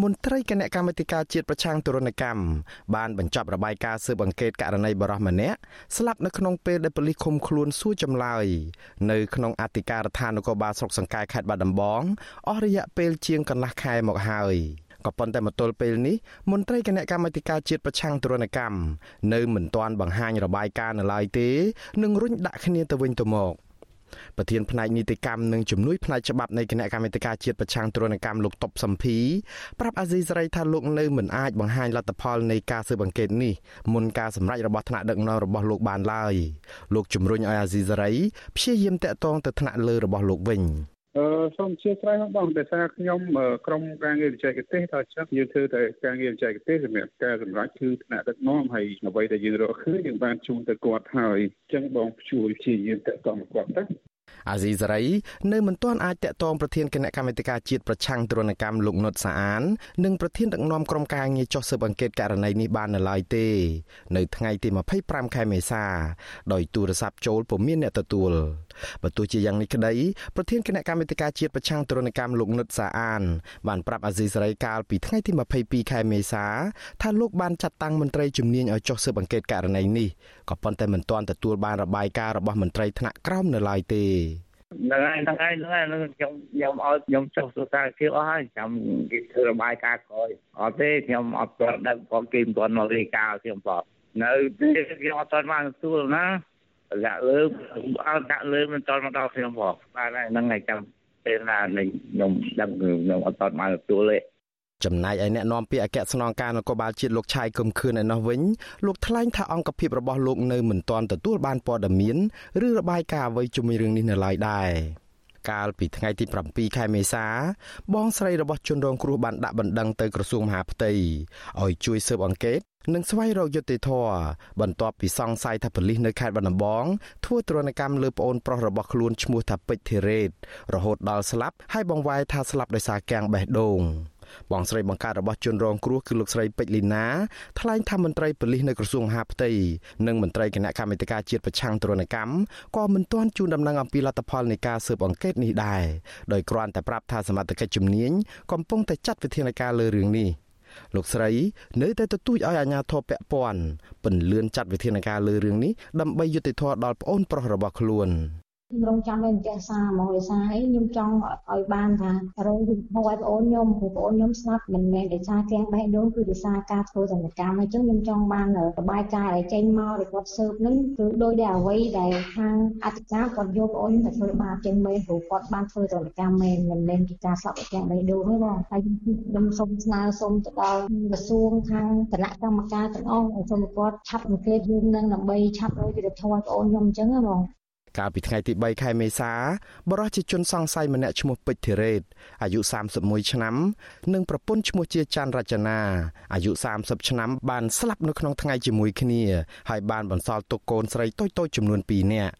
មន្ត្រីគណៈកម្មាធិការជាតិប្រឆាំងទរណកម្មបានបញ្ចប់របាយការណ៍ស៊ើបអង្កេតករណីបរិសម្នាក់ស្លាប់នៅក្នុងពេលដែលប៉ូលីសឃុំខ្លួនសួរចម្លើយនៅក្នុងអធិការដ្ឋាននគរបាលស្រុកសង្កែខេត្តបាត់ដំបងអស់រយៈពេលជាងកន្លះខែមកហើយក៏ប៉ុន្តែមកទល់ពេលនេះមន្ត្រីគណៈកម្មាធិការជាតិប្រឆាំងទរណកម្មនៅមិនទាន់បង្ហាញរបាយការណ៍នៅឡើយទេនឹងរុញដាក់គ្នាទៅវិញទៅមក។ ប្រធានផ្នែកនីតិកម្មនិងជំនួយផ្នែកច្បាប់នៃគណៈកម្មាធិការជាតិប្រឆាំងទរណកម្មលោកតុបសំភីប្រាប់អាស៊ីសេរីថាលោកនៅមិនអាចបង្ហាញលទ្ធផលនៃការស៊ើបអង្កេតនេះមុនការសម្រេចរបស់ថ្នាក់ដឹកនាំរបស់លោកបានឡើយលោកជំរុញឲ្យអាស៊ីសេរីព្យាយាមតាក់ទងទៅថ្នាក់លើរបស់លោកវិញអឺសូមអធិស្ឋានបងដោយសារខ្ញុំក្រុមការងារបច្ចេកទេសថាចឹងយើងធ្វើតែការងារបច្ចេកទេសសម្រាប់ការសម្រេចគឺថ្នាក់ដឹកនាំហើយអ្វីដែលយើងរកឃើញយើងបានជូនទៅគាត់ហើយអញ្ចឹងបងជួយព្យាយាមតាក់ទងគាត់ទៅ អាស៊ីសេរីនៅមិនទាន់អាចតាក់ទងប្រធានគណៈកម្មាធិការជាតិប្រឆាំងទរណកម្មលោកនុតសាអាន និងប្រធានដឹកនាំក្រុមការងារចុះស៊ើបអង្កេតករណីនេះបាននៅឡើយទេនៅថ្ងៃទី25ខែមេសាដោយទូរស័ព្ទចូលពុំមានអ្នកទទួលបើទោះជាយ៉ាងនេះក្តីប្រធានគណៈកម្មាធិការជាតិប្រឆាំងទរណកម្មលោកនុតសាអាន បានប្រាប់អាស៊ីសេរីកាលពីថ្ងៃទី22ខែមេសាថាលោកបានចាត់តាំងមន្ត្រីជំនាញឲ្យចុះស៊ើបអង្កេតករណីនេះក៏ប៉ុន្តែមិនទាន់ទទួលបានរបាយការណ៍របស់មន្ត្រីថ្នាក់ក្រោមនៅឡើយទេហ្នឹងហើយហ្នឹងហើយហ្នឹងហើយខ្ញុំខ្ញុំឲ្យខ្ញុំចុះសរសើរជាអស់ហើយចាំគេធ្វើរបាយការណ៍ក្រោយអត់ទេខ្ញុំអត់ទាន់ដឹងផងគេមិនទាន់មករាយការណ៍ខ្ញុំបងនៅទេខ្ញុំអត់ទាន់បានទទួលណា ដាក់លើអត់ដាក់លើមិនទាន់មកដល់ខ្ញុំផងបាទហ្នឹងហើយចាំពេលណាខ្ញុំដឹងខ្ញុំអត់ទាន់បានទទួលទេចំណែកឯអ្នកនាំពាក្យអគ្គស្នងការនគរបាលជាតិលោកឆាយកឹមខឿនឯណោះវិញលោកថ្លែងថាអង្គភាពរបស់លោកនៅមិនទាន់ទទួលបានព័ត៌មានឬរបាយការណ៍អ្វីជុំវិញរឿងនេះនៅឡើយដែរកាលពីថ្ងៃទី7ខែមេសាបងស្រីរបស់ជនរងគ្រោះបានដាក់បណ្ដឹងទៅក្រសួងមហាផ្ទៃឲ្យជួយស៊ើបអង្កេត និងស្វែងរកយុត្តិធម៌បន្ទាប់ពីសង្ស័យថាប៉ូលីសនៅខេត្តបាត់ដំបងធ្វើទរណកម្មលើប្អូនប្រុសរបស់ខ្លួនឈ្មោះថាពេជ្រធីរ៉េតរហូតដល់ស្លាប់ហើយបង្វែរថាស្លាប់ដោយសារកាំងបេះដូងបងស្រីបង្កើតរបស់ជនរងគ្រោះគឺលោកស្រីពេជ្រលីណាថ្លែងថាមន្ត្រីប៉ូលីសនៅក្រសួងមហាផ្ទៃនិងមន្ត្រីគណៈកម្មាធិការជាតិប្រឆាំងទរណកម្មក៏មិនទាន់ជូនដំណឹងអំពីលទ្ធផលនៃការស៊ើបអង្កេតនេះដែរដោយគ្រាន់តែប្រាប់ថាសមត្ថកិច្ចជំនាញកំពុងតែចាត់វិធានការលើរឿងនេះ លោកស្រីនៅតែទទូចឲ្យអាជ្ញាធរពាក់ព័ន្ធពន្លឿនចាត់វិធានការលើរឿងនេះដើម្បីយុត្តិធម៌ដល់ប្អូនប្រុសរបស់ខ្លួន ខ្ញុំរងចាំនៅផ្ទះសាហ្មងវាសាអីខ្ញុំចង់ឲ្យបានថារងជំនួយឲ្យបងអូនខ្ញុំព្រោះបងអូនខ្ញុំស្លាប់មិនមែនដោយសារទាំងបេះដូងគឺដោយសារការធ្វើសកម្មកម្មអញ្ចឹងខ្ញុំចង់បានរបាយការណ៍ឲ្យចេញមកដែលគាត់ស៊ើបនឹងគឺដោយដែលអ្វីដែលខាងអធិការគាត់យកបងអូនទៅធ្វើបាបចេញមែនព្រោះគាត់បានធ្វើសកម្មមែនមិនមែនពីការស្លាប់ទាំងបេះដូងទេបងហើយខ្ញុំសូមស្នើសូមទៅដល់ក្រសួងខាងគណៈកម្មការទាំងអស់ឲ្យសូមគាត់ឆាប់អង្កេតរឿងនឹងដើម្បីឆាប់រកយុត្តិធម៌បងអូនខ្ញុំអញ្ចឹងហ៎បង កាលពីថ្ងៃទី3ខែមេសាបរិសុទ្ធជាជនសង្ស័យម្នាក់ឈ្មោះពេជ្រធីរ៉េតអាយុ31ឆ្នាំ និងប្រពន្ធឈ្មោះជាច័ន្ទរចនាអាយុ30ឆ្នាំបានស្លាប់នៅក្នុងថ្ងៃជាមួយគ្នា ហើយបានបន្សល់ទុកកូនស្រីតូចៗចំនួន2នាក់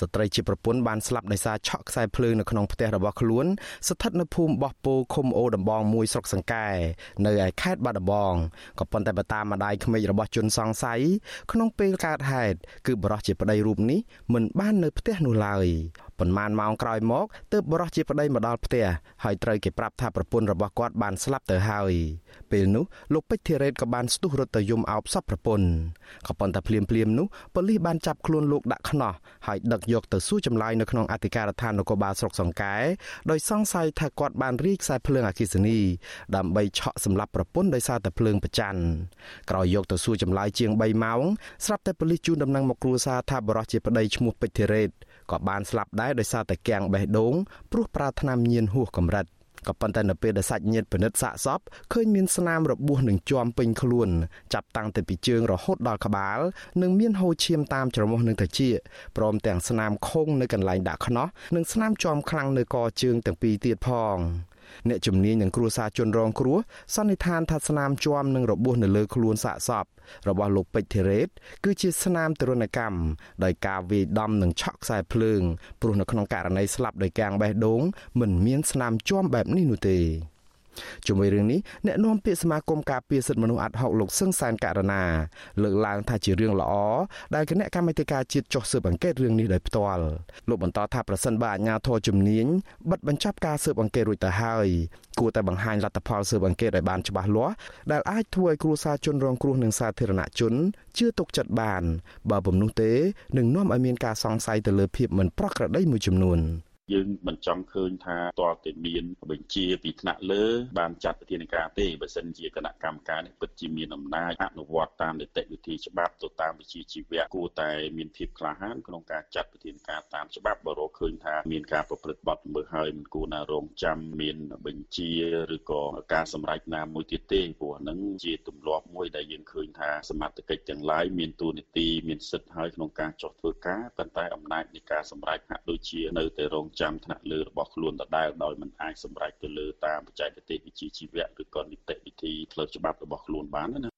ស្ត្រីជាប្រពន្ធបានស្លាប់ដោយសារឆក់ខ្សែភ្លើងនៅក្នុងផ្ទះរបស់ខ្លួន ស្ថិតនៅភូមិបោះពោឃុំអូដំបងមួយស្រុកសង្កែនៅឯខេត្តបាត់ដំបងក៏ប៉ុន្តែបតាមម្ដាយក្មេករបស់ជនសង្ស័យក្នុងពេលកើតហេតុគឺបរោះជាប្តីរូបនេះមិនបាននៅផ្ទះនោះឡើយ ប៉ុន្មានម៉ោងក្រោយមកទើបបរោះជាប្តីមកដល់ផ្ទះហើយត្រូវគេប្រាប់ថាប្រពន្ធរបស់គាត់បានស្លាប់ទៅហើយពេលនោះលោកពេជ្រធីរ៉េតក៏បានស្ទុះរត់ទៅយំអោបសពប្រពន្ធក៏ប៉ុន្តែភ្លាមភ្លាមនោះប៉ូលីសបានចាប់ខ្លួនលោកដាក់ខ្នោះហើយដឹកយកទៅសួរចម្លើយនៅក្នុងអធិការដ្ឋាននគរបាលស្រុកសង្កែដោយសង្ស័យថាគាត់បានរីខ្សែភ្លើងអគ្គិសនីដើម្បីឆក់សម្លាប់ប្រពន្ធដោយសារតែភ្លើងប្រច័ណ្ឌក្រោយយកទៅសួរចម្លើយជាង3ម៉ោងស្រាប់តែប៉ូលីសជូនដំណឹងមកគ្រួសារថាបរិសុទ្ធជាប្តីឈ្មោះពេជ្រធីរ៉េត ក៏បានស្លាប់ដែរដោយសារតែគាំងបេះដូងព្រោះប្រើថ្នាំញៀនហួសកម្រិតក៏ប៉ុន្តែនៅពេលដែលសាច់ញាតិពិនិត្យសាកសពឃើញមានស្នាមរបួសនឹងជាំពេញខ្លួនចាប់តាំងពីពីជើងរហូតដល់ក្បាលនិងមានហូរឈាមតាមច្រមុះនិងត្រចៀកព្រមទាំងស្នាមខុងនៅកន្លែងដាក់ខ្នោះនិងស្នាមជាំខ្លាំងនៅកជើងទាំងពីរទៀតផង អ្នកជំនាញនឹងគ្រួសារជនរងគ្រោះសន្និដ្ឋានថាស្នាមជាំនឹងរបួសនៅលើខ្លួនសាកសពរបស់លោកពេជ្រធីរ៉េតគឺជាស្នាមទរណកម្មដោយការវាយដំនិងឆក់ខ្សែភ្លើងព្រោះនៅក្នុងករណីស្លាប់ដោយកាំងបេះដូងមិនមានស្នាមជាំបែបនេះនោះទេ ជាមួយរឿងនេះអ្នកនាំពាក្យសមាគមការពារសិទ្ធិមនុស្សអាត់ហុកលោកសឹងសានករណាលើកឡើងថាជារឿងល្អដែលគណៈកម្មាធិការជាតិចុះស៊ើបអង្កេតរឿងនេះដោយផ្ទាល់លោកបន្តថាប្រសិនបើអាជ្ញាធរជំនាញបិទបញ្ចប់ការស៊ើបអង្កេតរួចទៅហើយគួរតែបង្ហាញលទ្ធផលស៊ើបអង្កេតឲ្យបានច្បាស់លាស់ដែលអាចធ្វើឲ្យគ្រួសារជនរងគ្រោះនិងសាធារណជនជឿទុកចិត្តបាន បើពុំនោះទេនឹងនាំឲ្យមានការសង្ស័យទៅលើភាពមិនប្រក្រតីមួយចំនួន។ យើងមិនចង់ឃើញថាតើតែមានបញ្ជាពីថ្នាក់លើបានចាត់វិធានការទេបើសិនជាគណៈកម្មការនេះពិតជាមានអំណាចអនុវត្តតាមនីតិវិធីច្បាប់ទៅតាមវិជាជីវៈគួរតែមានភាពក្លាហានក្នុងការចាត់វិធានការតាមច្បាប់បើរកឃើញថាមានការប្រព្រឹត្តបទល្មើសហើយមិនគួរណារងចាំមានបញ្ជាឬក៏ការសម្រេចណាមួយទៀតទេព្រោះហ្នឹងជាទម្លាប់មួយដែលយើងឃើញថាសមត្ថកិច្ចទាំងឡាយមានទូនីតិមានសិទ្ធិហើយក្នុងការចោះធ្វើការប៉ុន្តែអំណាចនៃការសម្រេចហាក់ដូចជានៅតែរងចាំថ្នាក់លើរបស់ខ្លួនដដែលដោយមិនអាចសម្រេចទៅលើតាមបច្ចេកទេសវិជ្ជាជីវៈឬក៏នីតិវិធីផ្លូវច្បាប់របស់ខ្លួនបានណា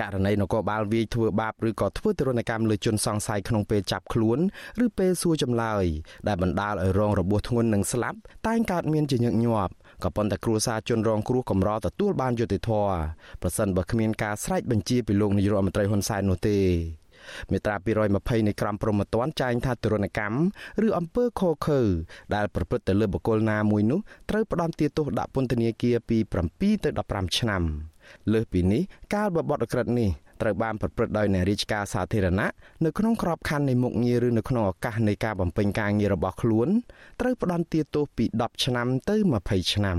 ករណីនគរបាលវាយធ្វើបាបឬក៏ធ្វើទរណកម្មលើជនសង្ស័យក្នុងពេលចាប់ខ្លួនឬពេលសួរចម្លើយដែលបណ្ដាលឲ្យរងរបួសធ្ងន់និងស្លាប់តែងកើតមានជាញឹកញាប់ក៏ប៉ុន្តែគ្រួសារជនរងគ្រោះកម្រទទួលបានយុត្តិធម៌ប្រសិនបើគ្មានការស្រែកបញ្ជាពីលោកនាយករដ្ឋមន្ត្រីហ៊ុនសែននោះទេ មាត្រា220នៃក្រមព្រហ្មទណ្ឌចែងថាទរណកម្មឬអំពើខុសខើដែលប្រព្រឹត្តទៅលើបុគ្គលណាមួយនោះត្រូវផ្ដន្ទាទោសដាក់ពន្ធនាគារពី7ទៅ15ឆ្នាំលើសពីនេះកាលបបទអក្រិតនេះត្រូវបានប្រព្រឹត្តដោយអ្នករាជការសាធារណៈនៅក្នុងក្របខ័ណ្ឌនៃមុខងារឬនៅក្នុងឱកាសនៃការបំពេញការងាររបស់ខ្លួនត្រូវផ្ដន្ទាទោសពី10ឆ្នាំទៅ20ឆ្នាំ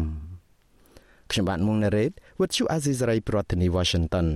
ខ្ញុំបាទមុងណារ៉េត With you Aziz Ray ប្រធានាធិបតី Washington